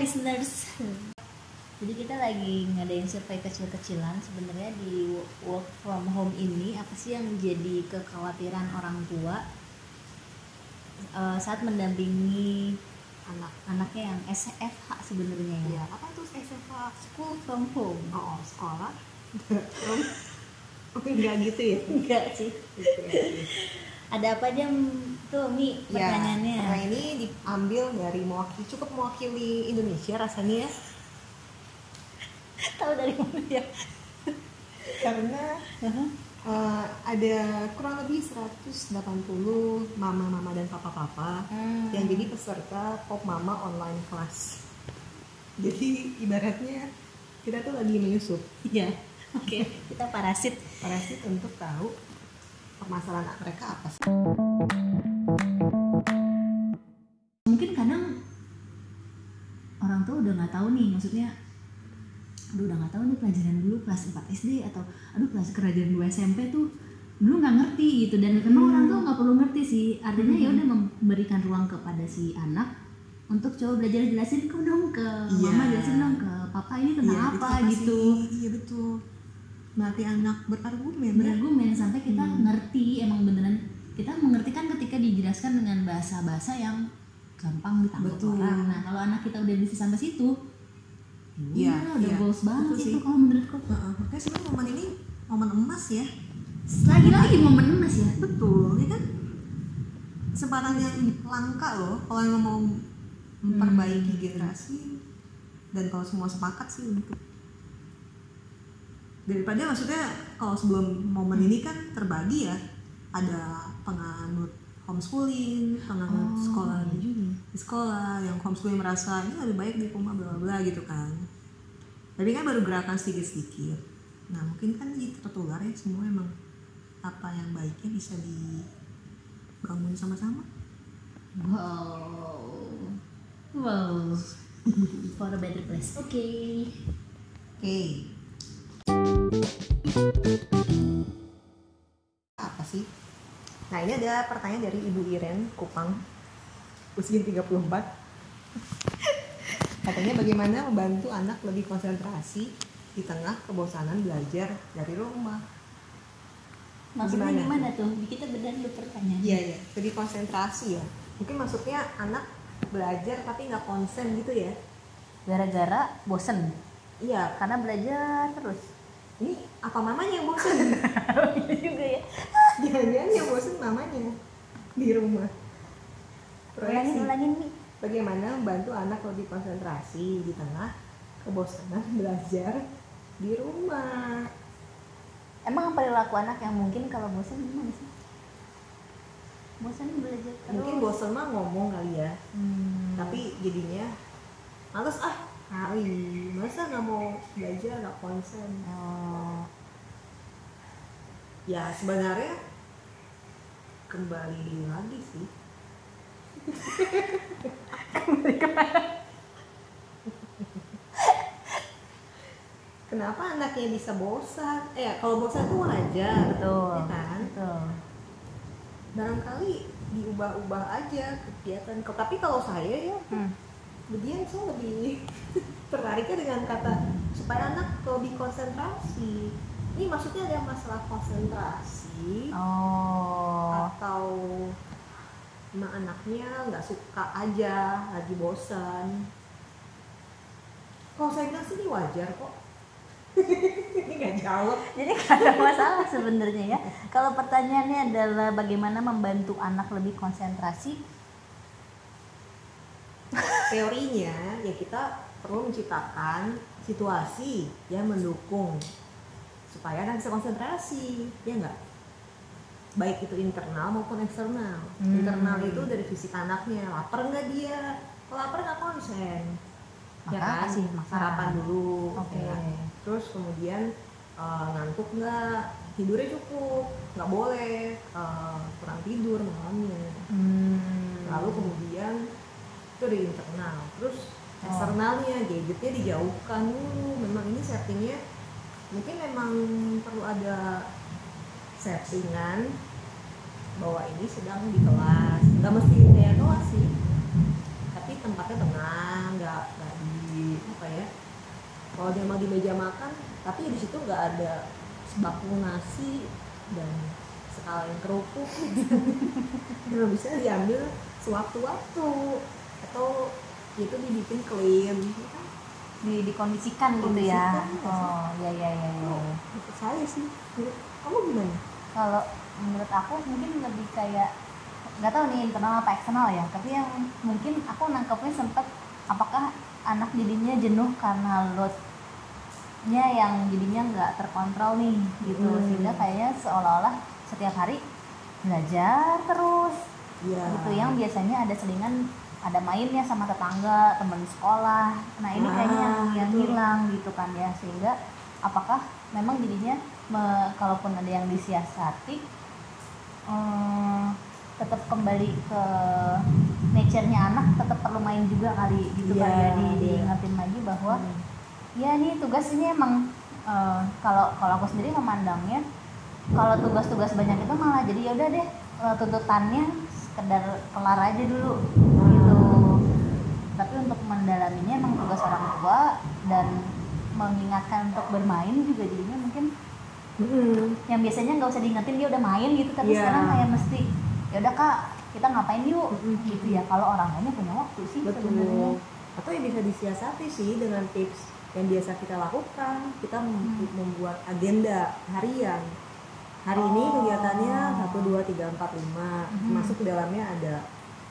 listeners. Jadi kita lagi ngadain survei kecil-kecilan sebenarnya di work from home ini apa sih yang jadi kekhawatiran orang tua eh, saat mendampingi anak-anaknya yang SFH sebenarnya ya. ya apa tuh SFA School from home. oh sekolah From- oh enggak gitu ya Enggak sih. Ada apa aja tuh Mi pertanyaannya? Ya, karena ini diambil dari mewakili cukup mewakili Indonesia rasanya ya Tahu dari mana ya? karena eh, ada kurang lebih 180 mama-mama dan papa-papa Hmm. yang jadi peserta Pop Mama online class. Jadi ibaratnya kita tuh lagi menyusup Iya. Oke, kita parasit. parasit untuk tahu permasalahan mereka apa sih. Mungkin kadang orang tua udah nggak tahu nih maksudnya aduh udah nggak tahu nih pelajaran dulu kelas 4 SD atau aduh kelas pelajaran 2 SMP tuh dulu nggak ngerti gitu dan memang Hmm. orang tua nggak perlu ngerti sih artinya ya udah memberikan ruang kepada si anak untuk coba belajar jelasin ke dong ke Iya. mama jelasin dong ke papa ini tentang itu apa, gitu Iya betul. Melatih anak berargumen ya. berargumen sampai kita Hmm. ngerti emang beneran kita mengerti kan ketika dijelaskan dengan bahasa-bahasa yang gampang ditangkap Betul. orang. Nah kalau anak kita udah bisa sampai situ, Iya, ya udah iya. goals banget Betul itu sih. kalau menurutku. Heeh, Makanya sebenarnya momen ini momen emas ya. Lagi-lagi momen emas ya. Betul, ya kan? Kesempatan yang langka loh kalau emang mau memperbaiki Hmm. generasi dan kalau semua sepakat sih untuk daripada maksudnya kalau sebelum momen ini kan terbagi ya ada penganut homeschooling, penganut sekolah iya di juga. di sekolah yang homeschooling merasa ini lebih baik di rumah bla bla gitu kan. Tapi kan baru gerakan sedikit sedikit nah mungkin kan tertular ya semua emang apa yang baiknya bisa dibangun sama-sama. Wow, wow, for a better place. Oke. oke. Apa sih nah ini ada pertanyaan dari ibu Iren Kupang usia 34 katanya bagaimana membantu anak lebih konsentrasi di tengah kebosanan belajar dari rumah Maksudnya Gimana? gimana, tuh? Kita bedah dulu pertanyaan. Iya ya, lebih konsentrasi ya. Mungkin maksudnya anak belajar tapi nggak konsen gitu ya. Gara-gara bosen, Iya, karena belajar terus. ini apa mamanya yang bosan? Iya juga ya. Jangan-jangan yang bosan mamanya di rumah. Ulangin, Proyeksi. ulangin nih. Bagaimana membantu anak lebih konsentrasi di tengah kebosanan belajar di rumah? Emang perilaku anak yang mungkin kalau bosan gimana sih? Bosan belajar terus. Mungkin bosan mah ngomong kali ya, Hmm. tapi jadinya males ah kali masa nggak mau belajar nggak konsen Oh. ya sebenarnya kembali lagi sih kenapa anaknya bisa bosan eh kalau bosan tuh wajar Betul. ya kan Betul. barangkali diubah-ubah aja kegiatan tapi kalau saya ya Hmm. Kemudian saya lebih tertariknya dengan kata supaya anak maksudnya ada masalah konsentrasi Oh. atau emang anaknya nggak suka aja, lagi bosan. Sih ini wajar kok. ini nggak jawab. Jadi gak ada masalah sebenarnya ya. Kalau pertanyaannya adalah bagaimana membantu anak lebih konsentrasi, Teorinya ya kita perlu menciptakan situasi yang mendukung supaya anak bisa konsentrasi, ya nggak? Baik itu internal maupun eksternal. Hmm. Internal itu dari fisik anaknya, lapar nggak dia? Kalau lapar nggak konsen, Maka ya kan? makan. Sarapan dulu, Oke. ya. Terus kemudian eh, ngantuk nggak? Tidurnya cukup, nggak boleh eh, kurang tidur malamnya Hmm. lalu kemudian itu dari internal terus Oh. eksternalnya gadgetnya dijauhkan dulu memang ini settingnya mungkin memang perlu ada settingan bahwa ini sedang di kelas. Nggak mesti kayak kelas sih. Tapi tempatnya tenang nggak nggak di apa ya. Kalau dia di meja makan tapi di situ nggak ada sebakul nasi dan sekalian kerupuk. Nggak bisa diambil sewaktu-waktu. Atau itu dibikin clean? Di dikondisikan gitu ya iya sih. oh ya ya ya, ya. menurut saya sih kamu gimana kalau menurut aku mungkin lebih kayak nggak tahu nih internal apa eksternal ya tapi yang mungkin aku nangkepnya sempet apakah anak jadinya jenuh karena loadnya yang jadinya nggak terkontrol nih gitu Hmm. sehingga kayaknya seolah-olah setiap hari belajar terus ya gitu yang biasanya ada selingan ada mainnya sama tetangga teman sekolah nah ini kayaknya yang, Ah, yang hilang gitu kan ya sehingga apakah memang jadinya me- kalaupun ada yang disiasati eh, tetap kembali ke nature-nya anak tetap perlu main juga kali gitu Iya, kan ya di, iya. diingetin lagi bahwa Hmm. ya ini tugas ini emang eh, kalau kalau aku sendiri memandangnya kalau tugas-tugas banyak itu malah jadi ya udah deh eh, tuntutannya sekedar kelar aja dulu gitu tapi untuk mendalaminya emang tugas orang tua dan mengingatkan untuk bermain juga jadinya mungkin yang biasanya nggak usah diingetin dia udah main gitu tapi Iya. sekarang kayak mesti ya udah kak kita ngapain yuk Mm-mm. gitu ya kalau orang lainnya punya waktu sih sebenarnya atau yang bisa disiasati sih dengan tips yang biasa kita lakukan kita mem- Hmm. membuat agenda harian hari ini Oh. kegiatannya satu dua tiga empat lima Mhm. masuk ke dalamnya ada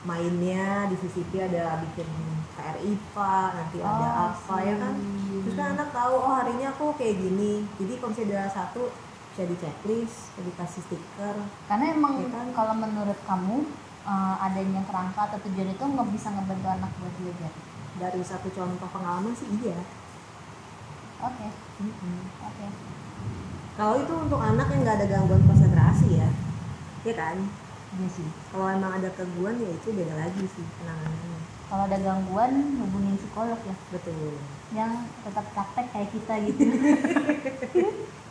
mainnya di CCP ada bikin PR IPA nanti ada Oh, apa ya kan? terus kan anak tahu oh hari ini aku kayak gini. Jadi kalau misalnya ada satu bisa di checklist bisa dikasih stiker. Karena emang Ya kan? kalau menurut kamu eh, adanya kerangka atau tujuan itu nggak bisa ngebantu anak buat belajar? Dari satu contoh pengalaman sih iya. Oke. Mhm. oke. Kalau itu untuk anak yang nggak ada gangguan konsentrasi ya, ya kan? Iya sih Kalau emang ada gangguan ya itu beda lagi sih penanganannya. kalau ada gangguan hubungin psikolog ya Betul. yang tetap praktek kayak kita gitu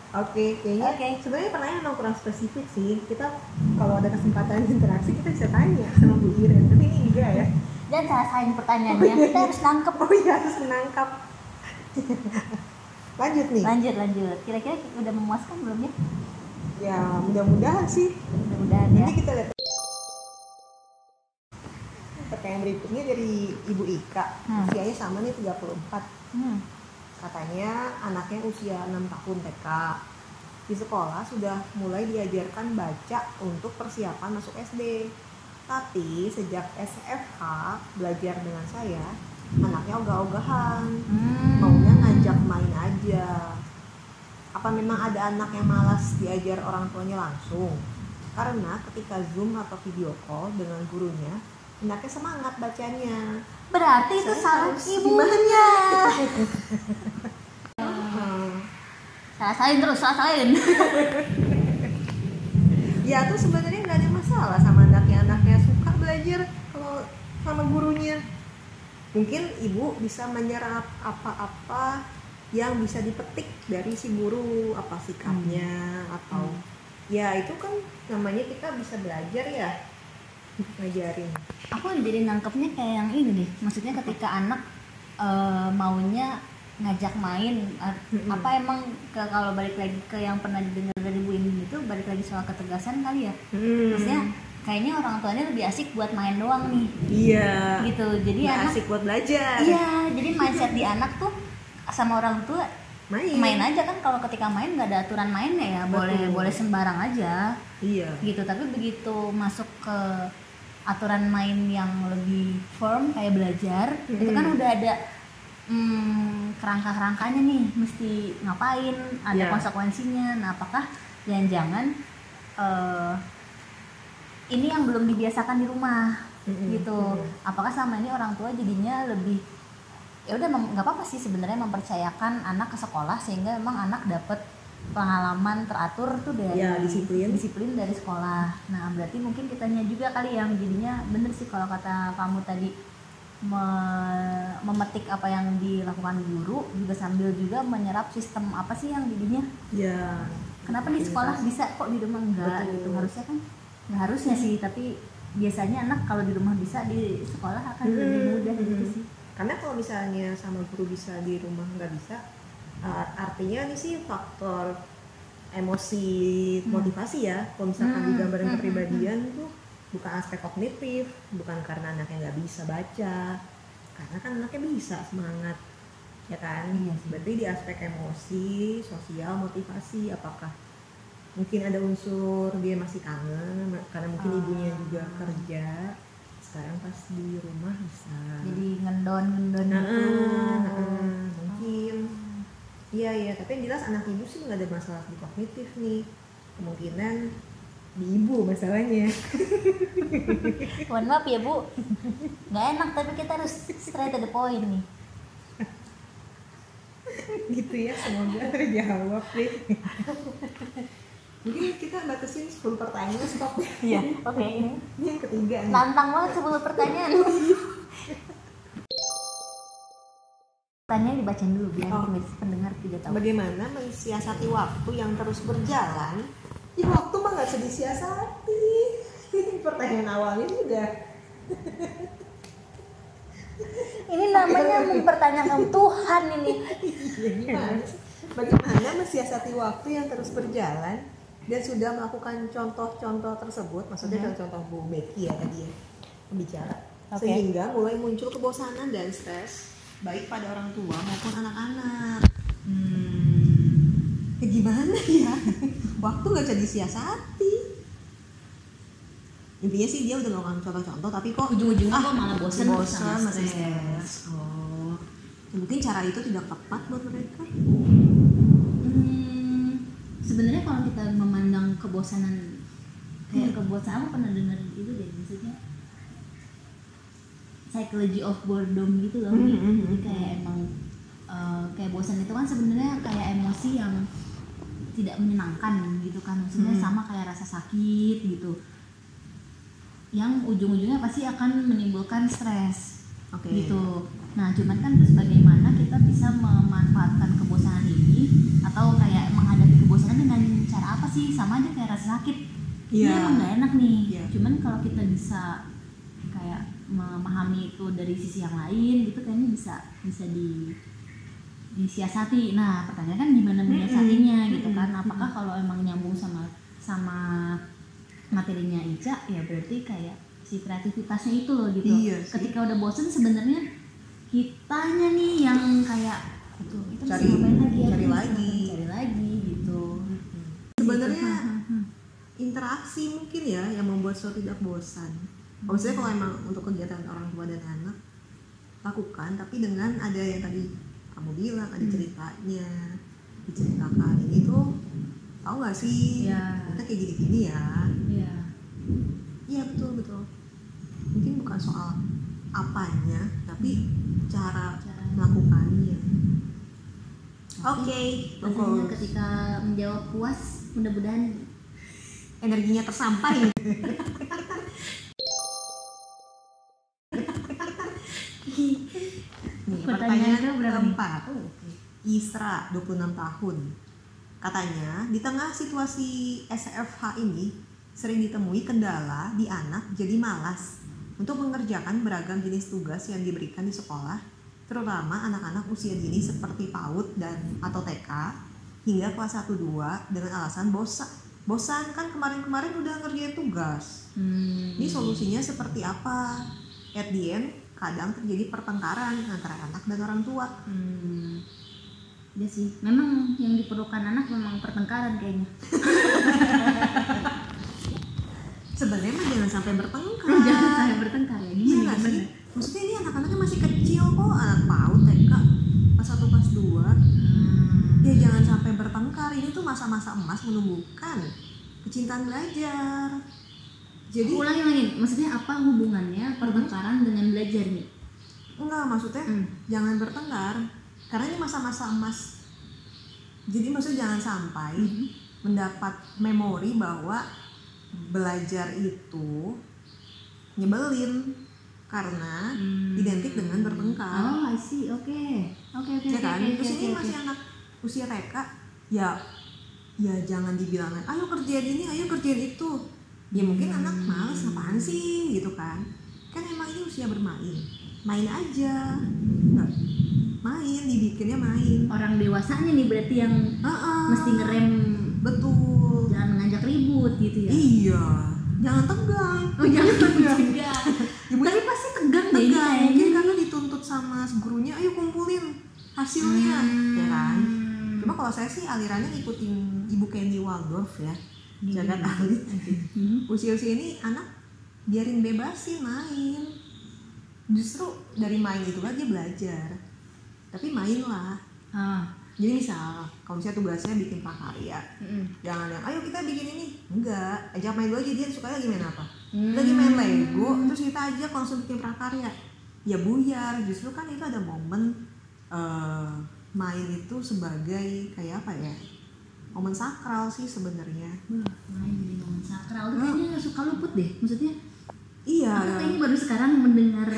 Oke, kayaknya Oke. sebenarnya pertanyaan emang kurang spesifik sih. Kita kalau ada kesempatan interaksi kita bisa tanya sama Bu Iren. Tapi ini enggak ya. dan salahin pertanyaannya kita harus nangkep Oh iya harus menangkap. Lanjut nih. lanjut lanjut kira-kira udah memuaskan belum ya Ya mudah-mudahan sih. mudah-mudahan ya Nanti kita lihat. Pertanyaan berikutnya dari Ibu Ika. Hmm. Usianya sama nih 34. hmm. Katanya anaknya usia 6 tahun TK. Di sekolah sudah mulai diajarkan baca untuk persiapan masuk SD. Tapi sejak SFH belajar dengan saya, anaknya ogah-ogahan. Hmm. Maunya ngajak main aja. Apa memang ada anak yang malas diajar orang tuanya langsung? Karena ketika Zoom atau video call dengan gurunya, anaknya semangat bacanya. berarti itu salah ibunya. salah salin terus salah salin ya tuh sebenarnya nggak ada masalah sama anaknya. Anaknya suka belajar kalau sama gurunya. Mungkin ibu bisa menyerap apa-apa yang bisa dipetik dari si guru apa sikapnya atau ya itu kan namanya kita bisa belajar ya ngajarin. Aku jadi nangkepnya kayak yang ini deh maksudnya ketika anak eh, maunya ngajak main a- Mm-mm. apa emang ke, kalau balik lagi ke yang pernah didengar dari Bu Indi itu balik lagi soal ketegasan kali ya? Maksudnya kayaknya orang tuanya lebih asik buat main doang nih. Iya. Gitu jadi Nggak anak asik buat belajar. Iya jadi mindset di anak tuh sama orang tua main main aja kan kalau ketika main nggak ada aturan mainnya ya boleh Betul. boleh sembarang aja iya gitu tapi begitu masuk ke aturan main yang lebih firm kayak belajar itu kan udah ada hmm, kerangka-kerangkanya nih mesti ngapain ada Ya. konsekuensinya nah apakah jangan-jangan eh, ini yang belum dibiasakan di rumah Mm-mm. gitu Mm-mm. apakah selama ini orang tua jadinya lebih ya udah nggak apa-apa sih sebenarnya mempercayakan anak ke sekolah sehingga emang anak dapat pengalaman teratur tuh dari Ya, disiplin. disiplin dari sekolah. Nah berarti mungkin kitanya juga kali yang jadinya bener sih kalau kata kamu tadi me- memetik apa yang dilakukan guru juga sambil juga menyerap sistem apa sih yang jadinya? Ya. Kenapa di sekolah bisa. kok di rumah enggak Betul. gitu? Harusnya kan nggak harusnya sih tapi biasanya anak kalau di rumah bisa di sekolah akan lebih Hmm, mudah gitu sih karena kalau misalnya sama guru bisa di rumah nggak bisa uh, artinya ini sih faktor emosi Hmm. motivasi ya. Kalau misalkan Hmm, digambarin hmm, kepribadian itu bukan aspek kognitif bukan karena anaknya nggak bisa baca. Karena kan anaknya bisa semangat ya kan? Iya berarti di aspek emosi sosial motivasi apakah mungkin ada unsur dia masih kangen karena mungkin Ah. ibunya juga kerja sekarang pas di rumah bisa. Jadi ngendon ngendon Nah, gitu. ah, ah, mungkin. Iya iya. Tapi yang jelas anak ibu sih nggak ada masalah di kognitif nih. Kemungkinan di ibu masalahnya. Mohon maaf ya bu. Nggak enak tapi kita harus straight to the point nih. Gitu ya semoga terjawab deh mungkin kita batasin 10 pertanyaan stop. Ya iya oke. Ini ini yang ketiga nih. Nantang banget 10 pertanyaan. Pertanyaan dibacain dulu biar Oh. pemirsa pendengar tidak tahu. Bagaimana mensiasati waktu yang terus berjalan? Ya waktu mah nggak bisa disiasati. Pertanyaan awalnya ini udah. Ini namanya mempertanyakan Tuhan ini. Ya gimana sih? bagaimana mensiasati waktu yang terus berjalan dan sudah melakukan contoh-contoh tersebut maksudnya Mhm. contoh Bu Becky ya tadi ya pembicara Oke. sehingga mulai muncul kebosanan dan stres baik pada orang tua maupun anak-anak hmm. ya gimana ya waktu nggak bisa disiasati intinya sih dia udah melakukan contoh-contoh tapi kok ujung-ujungnya ah, kok malah bosan bosan masih stres. oh Ya, mungkin cara itu tidak tepat buat mereka sebenarnya kalau kita memandang kebosanan kayak kebosanan aku pernah dengar itu deh maksudnya psychology of boredom gitu loh. Hmm, hmm, hmm, jadi kayak emang eh, kayak bosan itu kan sebenarnya kayak emosi yang tidak menyenangkan gitu kan. Maksudnya Hmm. sama kayak rasa sakit gitu. Yang ujung-ujungnya pasti akan menimbulkan stres oke. gitu. Nah, cuman kan terus bagaimana kita bisa memanfaatkan kebosanan ini atau kayak menghadapi kebosanan dengan cara apa sih? Sama aja kayak rasa sakit. Ini Iya. emang nggak enak nih. Iya. Cuman kalau kita bisa kayak memahami itu dari sisi yang lain gitu kayaknya bisa bisa di disiasati. Nah, pertanyaan kan gimana menyiasatinya gitu kan? Apakah kalau emang nyambung sama sama materinya Ica ya berarti kayak si kreativitasnya itu loh gitu. Iya sih. Ketika udah bosen sebenarnya kitanya nih yang kayak itu itu Cari- ngapain lagi ya? cari lagi. cari lagi gitu. sebenarnya Gitu. interaksi mungkin ya yang membuat suatu tidak bosan maksudnya kalau emang untuk kegiatan orang tua dan anak lakukan tapi dengan ada yang tadi kamu bilang ada Hmm. ceritanya diceritakan ini tuh tahu nggak sih Iya. kita kayak gini-gini ya Iya. iya betul betul mungkin bukan soal apanya tapi cara Cara melakukannya oke bagus. ketika menjawab puas mudah-mudahan energinya tersampai Nih, Pertanyaan keempat. Isra, 26 tahun. Katanya, di tengah situasi SFH ini, sering ditemui kendala di anak jadi malas untuk mengerjakan beragam jenis tugas yang diberikan di sekolah, terutama anak-anak usia dini seperti PAUD dan atau TK hingga kelas 1 2 dengan alasan bosan. Bosan kan kemarin-kemarin udah ngerjain tugas. hmm, Ini solusinya seperti apa? At the end, kadang terjadi pertengkaran antara anak dan orang tua. hmm, ya sih memang yang diperlukan anak memang pertengkaran kayaknya Sebenarnya mah jangan sampai bertengkar. jangan sampai bertengkar ya Iya nggak sih? Maksudnya ini anak-anaknya masih kecil kok, anak PAUD, TK, kelas 1, kelas 2. Hmm. Ya jangan sampai bertengkar. Ini tuh masa-masa emas menumbuhkan kecintaan belajar. Jadi ulangi lagi maksudnya apa hubungannya pertengkaran dengan belajar nih enggak maksudnya Hmm. jangan bertengkar karena ini masa-masa emas. Jadi maksudnya jangan sampai Hmm. mendapat memori bahwa belajar itu nyebelin karena Hmm. identik dengan bertengkar. Oh I see. Oke. Oke oke ya oke, kan? terus oke, ini oke. masih anak usia TK ya ya jangan dibilang ayo kerjain ini ayo kerjain itu. Ya mungkin anak males apaan sih? Gitu kan. Kan emang ini usia bermain. Main aja. Nggak. Main dibikinnya main. Orang dewasanya nih berarti yang Heeh. mesti ngerem. Betul ribut gitu ya? Iya. Jangan tegang. Oh jangan Iya. tegang. Ibunya tapi pasti tegang deh tegang kayaknya mungkin karena dituntut sama gurunya. Ayo kumpulin hasilnya. Hmm. ya kan? Cuma kalau saya sih alirannya ngikutin ibu Candy Waldorf ya. Iya, jagat iya. alit Hmm. usia-usia ini anak biarin bebasin main. Justru dari main itulah dia belajar. Tapi mainlah. Ah jadi misal kalau misalnya tugasnya bikin prakarya mm. jangan yang ayo kita bikin ini. Enggak ajak main dulu aja dia suka lagi main apa? Hmm. lagi main Lego terus kita aja langsung bikin prakarya. Ya buyar justru kan itu ada momen eh, main itu sebagai kayak apa ya momen sakral sih sebenarnya. Wah, main jadi momen sakral. Tuh kayaknya nggak suka luput deh maksudnya iya. aku kayaknya baru sekarang mendengar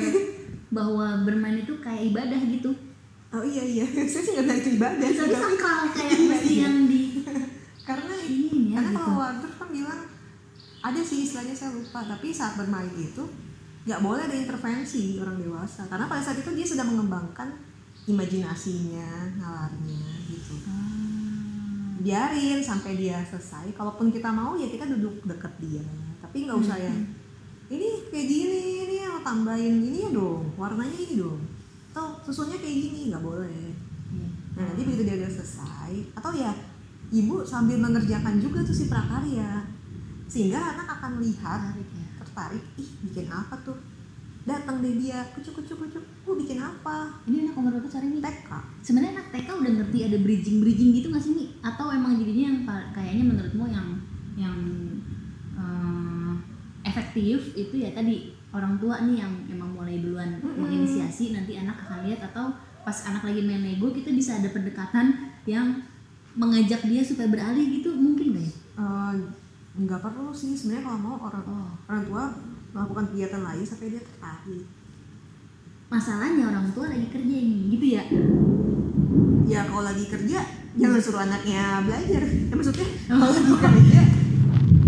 bahwa bermain itu kayak ibadah gitu oh iya iya. Saya sih nggak dari ibadah tapi sakral kayak mesti yang di karena ini ya karena gitu. kalau Waldorf kan bilang ada sih istilahnya saya lupa. Tapi saat bermain itu nggak boleh ada intervensi orang dewasa. Karena pada saat itu dia sedang mengembangkan imajinasinya nalarnya gitu. Ah. biarin sampai dia selesai. Kalaupun kita mau ya kita duduk deket dia. Tapi nggak usah yang ini kayak gini ini yang tambahin ini ya dong warnanya ini dong susunya kayak gini nggak boleh. Iya. Nah nanti begitu dia udah selesai atau ya ibu sambil mengerjakan juga tuh si prakarya. Sehingga anak akan melihat Menarik ya. tertarik ih bikin apa tuh? Datang deh dia kucuk kucuk kucuk gue bikin apa? Ini anak umur berapa cari nih? TK sebenarnya anak TK udah ngerti ada bridging bridging gitu nggak sih nih? Atau emang jadinya yang kayaknya menurutmu yang yang eh, efektif itu ya tadi orang tua nih yang emang mulai duluan Mm-mm. menginisiasi nanti anak akan lihat atau pas anak lagi main Lego kita bisa ada pendekatan yang mengajak dia supaya beralih gitu mungkin nggak ya? Eh, nggak perlu sih sebenarnya kalau mau orang Oh. orang tua melakukan kegiatan lain sampai dia tertarik Masalahnya orang tua lagi kerja ini gitu ya. ya kalau lagi kerja jangan suruh anaknya belajar ya maksudnya kalau lagi kerja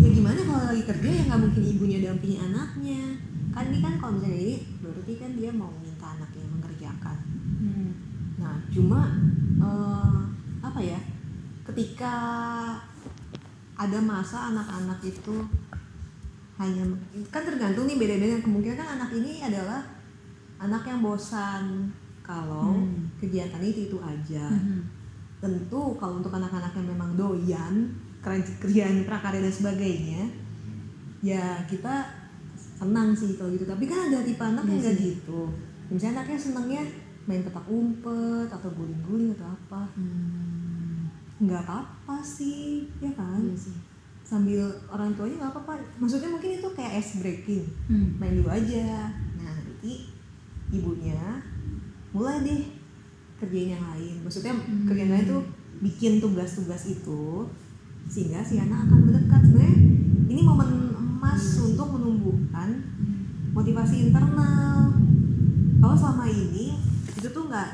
ya gimana kalau lagi kerja ya nggak mungkin ibunya dampingi anaknya kan ini kan kalau misalnya ini berarti kan dia mau minta anaknya mengerjakan Hmm. nah cuma eh, apa ya ketika ada masa anak-anak itu hanya kan tergantung nih beda-beda kemungkinan kan anak ini adalah anak yang bosan kalau Hmm. kegiatan itu itu aja Mhm. tentu kalau untuk anak-anak yang memang doyan kerjaan prakarya dan sebagainya ya kita senang sih kalau gitu. Tapi kan ada tipe anak yang Iya nggak gitu. Misalnya anaknya senangnya main petak umpet atau guling-guling atau apa. Hmm. nggak apa-apa sih ya kan? Iya sih. sambil orang tuanya nggak apa-apa. Maksudnya mungkin itu kayak ice breaking. Hmm. main dulu aja. Nah nanti ibunya mulai deh kerjain yang lain. Maksudnya Hmm. kerjaan lain tuh bikin tugas-tugas itu sehingga si anak akan mendekat. Sebenarnya ini momen Hmm. untuk menumbuhkan motivasi internal. Kalau selama ini itu tuh nggak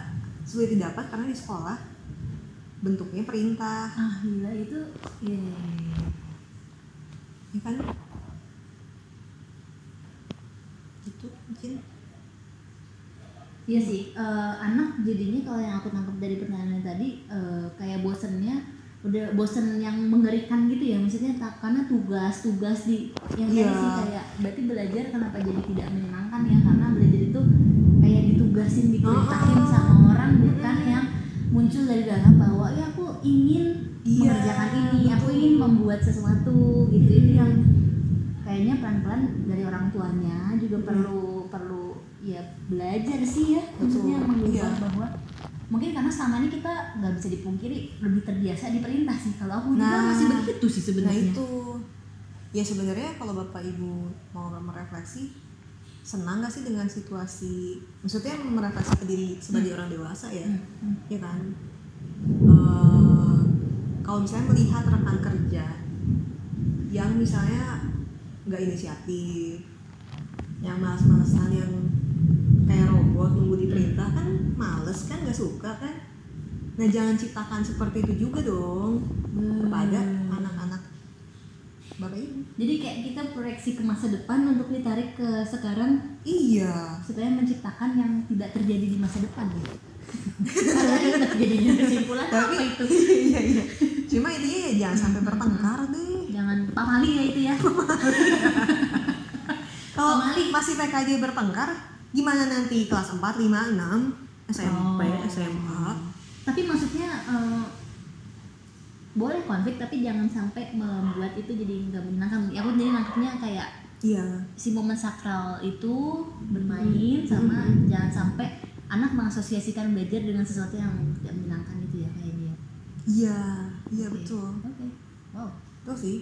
sulit didapat karena di sekolah bentuknya perintah. Ah gila itu ya ya kan? Itu mungkin. Iya sih, eh, anak jadinya kalau yang aku tangkap dari pertanyaan tadi eh, kayak bosennya udah bosen yang mengerikan gitu ya maksudnya tak karena tugas-tugas di yang Iya. sih kayak berarti belajar kenapa jadi tidak menyenangkan ya karena belajar itu kayak ditugasin diperintahin Oh. sama orang bukan yang muncul dari dalam bahwa ya aku ingin Iya, mengerjakan ini aku betul. ingin membuat sesuatu gitu itu yang kayaknya pelan-pelan dari orang tuanya juga Hmm. perlu perlu ya belajar sih ya maksudnya mengubah iya. bahwa mungkin karena selama ini kita nggak bisa dipungkiri lebih terbiasa diperintah sih. Kalau aku juga Nah, masih begitu sih Nah sebenarnya. itu. Ya sebenarnya kalau bapak ibu mau merefleksi senang gak sih dengan situasi? Maksudnya merefleksi ke diri sebagai orang dewasa ya? Hmm, hmm. ya kan? Eh, kalau misalnya melihat rekan kerja yang misalnya nggak inisiatif yang malas-malasan yang kayak robot tunggu diperintah kan males kan nggak suka kan? Nah jangan ciptakan seperti itu juga dong kepada Hmm. anak-anak bapak ibu. Jadi kayak kita proyeksi ke masa depan untuk ditarik ke sekarang? Iya. Supaya menciptakan yang tidak terjadi di masa depan. Gitu ribet jadinya kesimpulan tapi apa itu? iya iya. Cuma intinya ya jangan sampai bertengkar deh. Jangan pamali ya itu ya. Kalau masih PKJ bertengkar gimana nanti kelas 4, 5, 6 SMP, Oh. SMA tapi maksudnya eh, boleh konflik tapi jangan sampai membuat itu jadi nggak menyenangkan. Ya aku jadi nangkepnya kayak iya. si momen sakral itu bermain sama jangan sampai anak mengasosiasikan belajar dengan sesuatu yang tidak menyenangkan itu ya kayak dia. Iya iya Oke. betul. Oke. Wow. Betul sih.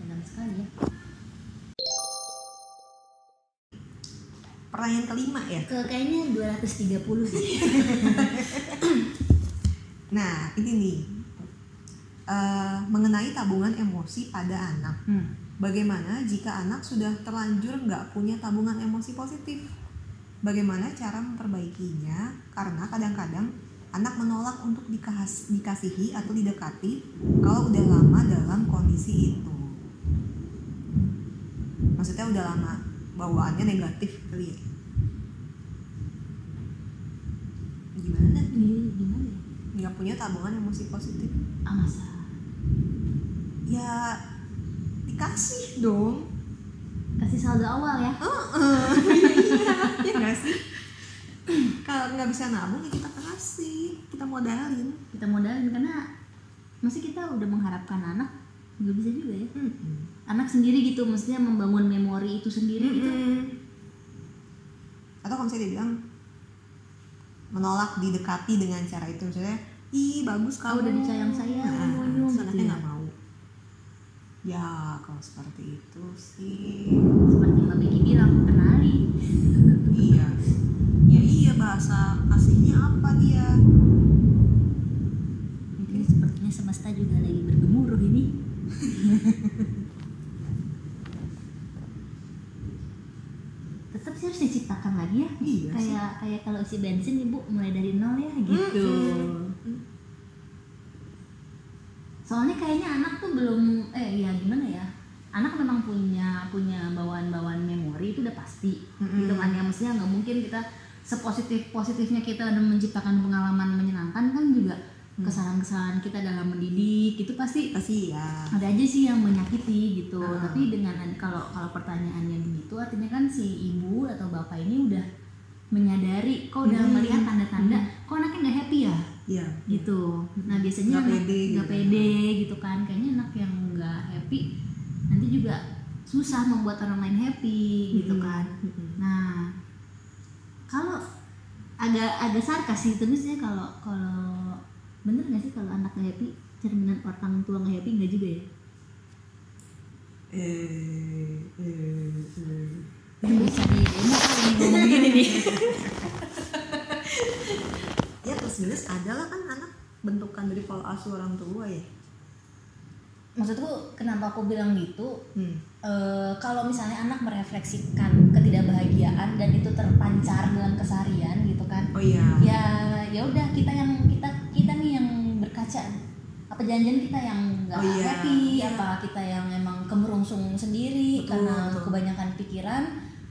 Dalam sekali ya pertanyaan kelima ya ke kayaknya 230 sih nah ini nih Eh, mengenai tabungan emosi pada anak hmm. Bagaimana jika anak sudah terlanjur nggak punya tabungan emosi positif? Bagaimana cara memperbaikinya? Karena kadang-kadang anak menolak untuk dikas- dikasihi atau didekati kalau udah lama dalam kondisi itu. Maksudnya udah lama bawaannya negatif kali ya. Gimana? ini gimana ya? Nggak punya tabungan emosi positif? ah masa? Ya dikasih dong. kasih saldo awal ya? Ya nggak sih? Kalau nggak bisa nabung ya kita kasih. Kita modalin. Kita modalin karena masih kita udah mengharapkan anak nggak bisa juga ya? Anak sendiri gitu maksudnya membangun memori itu sendiri gitu? Atau kalau misalnya dia bilang menolak didekati dengan cara itu misalnya ih bagus Oh, kamu udah disayang sayang nah, nyum, terus gitu anaknya ya. nggak mau. Ya kalau seperti itu sih. Seperti Mbak Becky bilang kenali. Iya. Ya iya bahasa kasihnya apa dia tetap sih harus diciptakan lagi ya Iya sih. kayak kayak kalau isi bensin ibu mulai dari nol ya gitu Mm-mm. soalnya kayaknya anak tuh belum eh ya gimana ya anak memang punya punya bawaan-bawaan memori itu udah pasti Mm-mm. gitu kan ya maksudnya nggak mungkin kita sepositif positifnya kita udah menciptakan pengalaman menyenangkan kan juga kesalahan-kesalahan kita dalam mendidik itu pasti kasih ya ada aja sih yang menyakiti gitu Ah. tapi dengan kalau kalau pertanyaannya begitu artinya kan si ibu atau bapak ini udah menyadari kok udah Hmm. melihat tanda-tanda kok anaknya nggak happy ya iya gitu nah biasanya Nggak pede nggak gitu. pede gitu kan kayaknya anak yang nggak happy nanti juga susah membuat orang lain happy gitu Mm-mm. kan Mm-mm. nah kalau agak agak sarkas sih terusnya kalau kalau bener nggak sih kalau anak nggak happy cerminan orang tua nggak happy nggak juga ya? Eh eh eh. Bisa di demo nih ngomong gini nih. Ya plus minus adalah kan anak bentukan dari pola asuh orang tua ya. Maksudku kenapa aku bilang gitu? Hmm. Eh, kalau misalnya anak merefleksikan ketidakbahagiaan dan itu terpancar dalam keseharian gitu kan oh iya. ya ya udah kita yang berkaca apa janjian kita yang nggak Oh iya, happy iya. apa kita yang emang kemerungsung sendiri Betul, karena betul. kebanyakan pikiran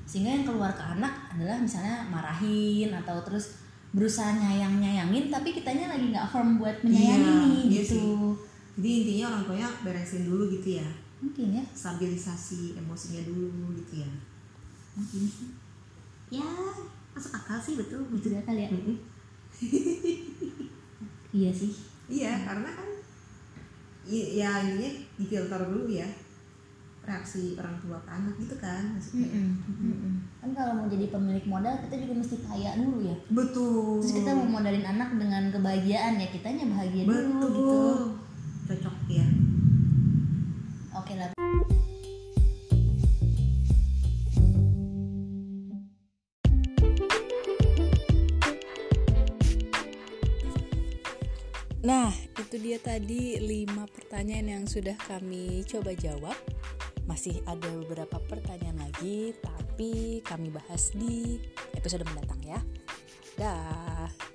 sehingga yang keluar ke anak adalah misalnya marahin atau terus berusaha nyayang nyayangin tapi kitanya lagi nggak firm buat menyayangi Iya, nih iya gitu. jadi intinya orang tuanya beresin dulu gitu ya. Mungkin ya. Stabilisasi emosinya dulu gitu ya. Mungkin sih. Ya masuk akal sih betul. Itu dia kali ya iya sih iya karena kan i- ya intinya difilter dulu ya reaksi orang tua ke anak gitu kan maksudnya. Kan kalau mau jadi pemilik modal kita juga mesti kaya dulu ya. Betul. Terus kita mau modalin anak dengan kebahagiaan ya kitanya bahagia dulu betul. gitu dia tadi 5 pertanyaan yang sudah kami coba jawab. Masih ada beberapa pertanyaan lagi, tapi kami bahas di episode mendatang ya. Dah.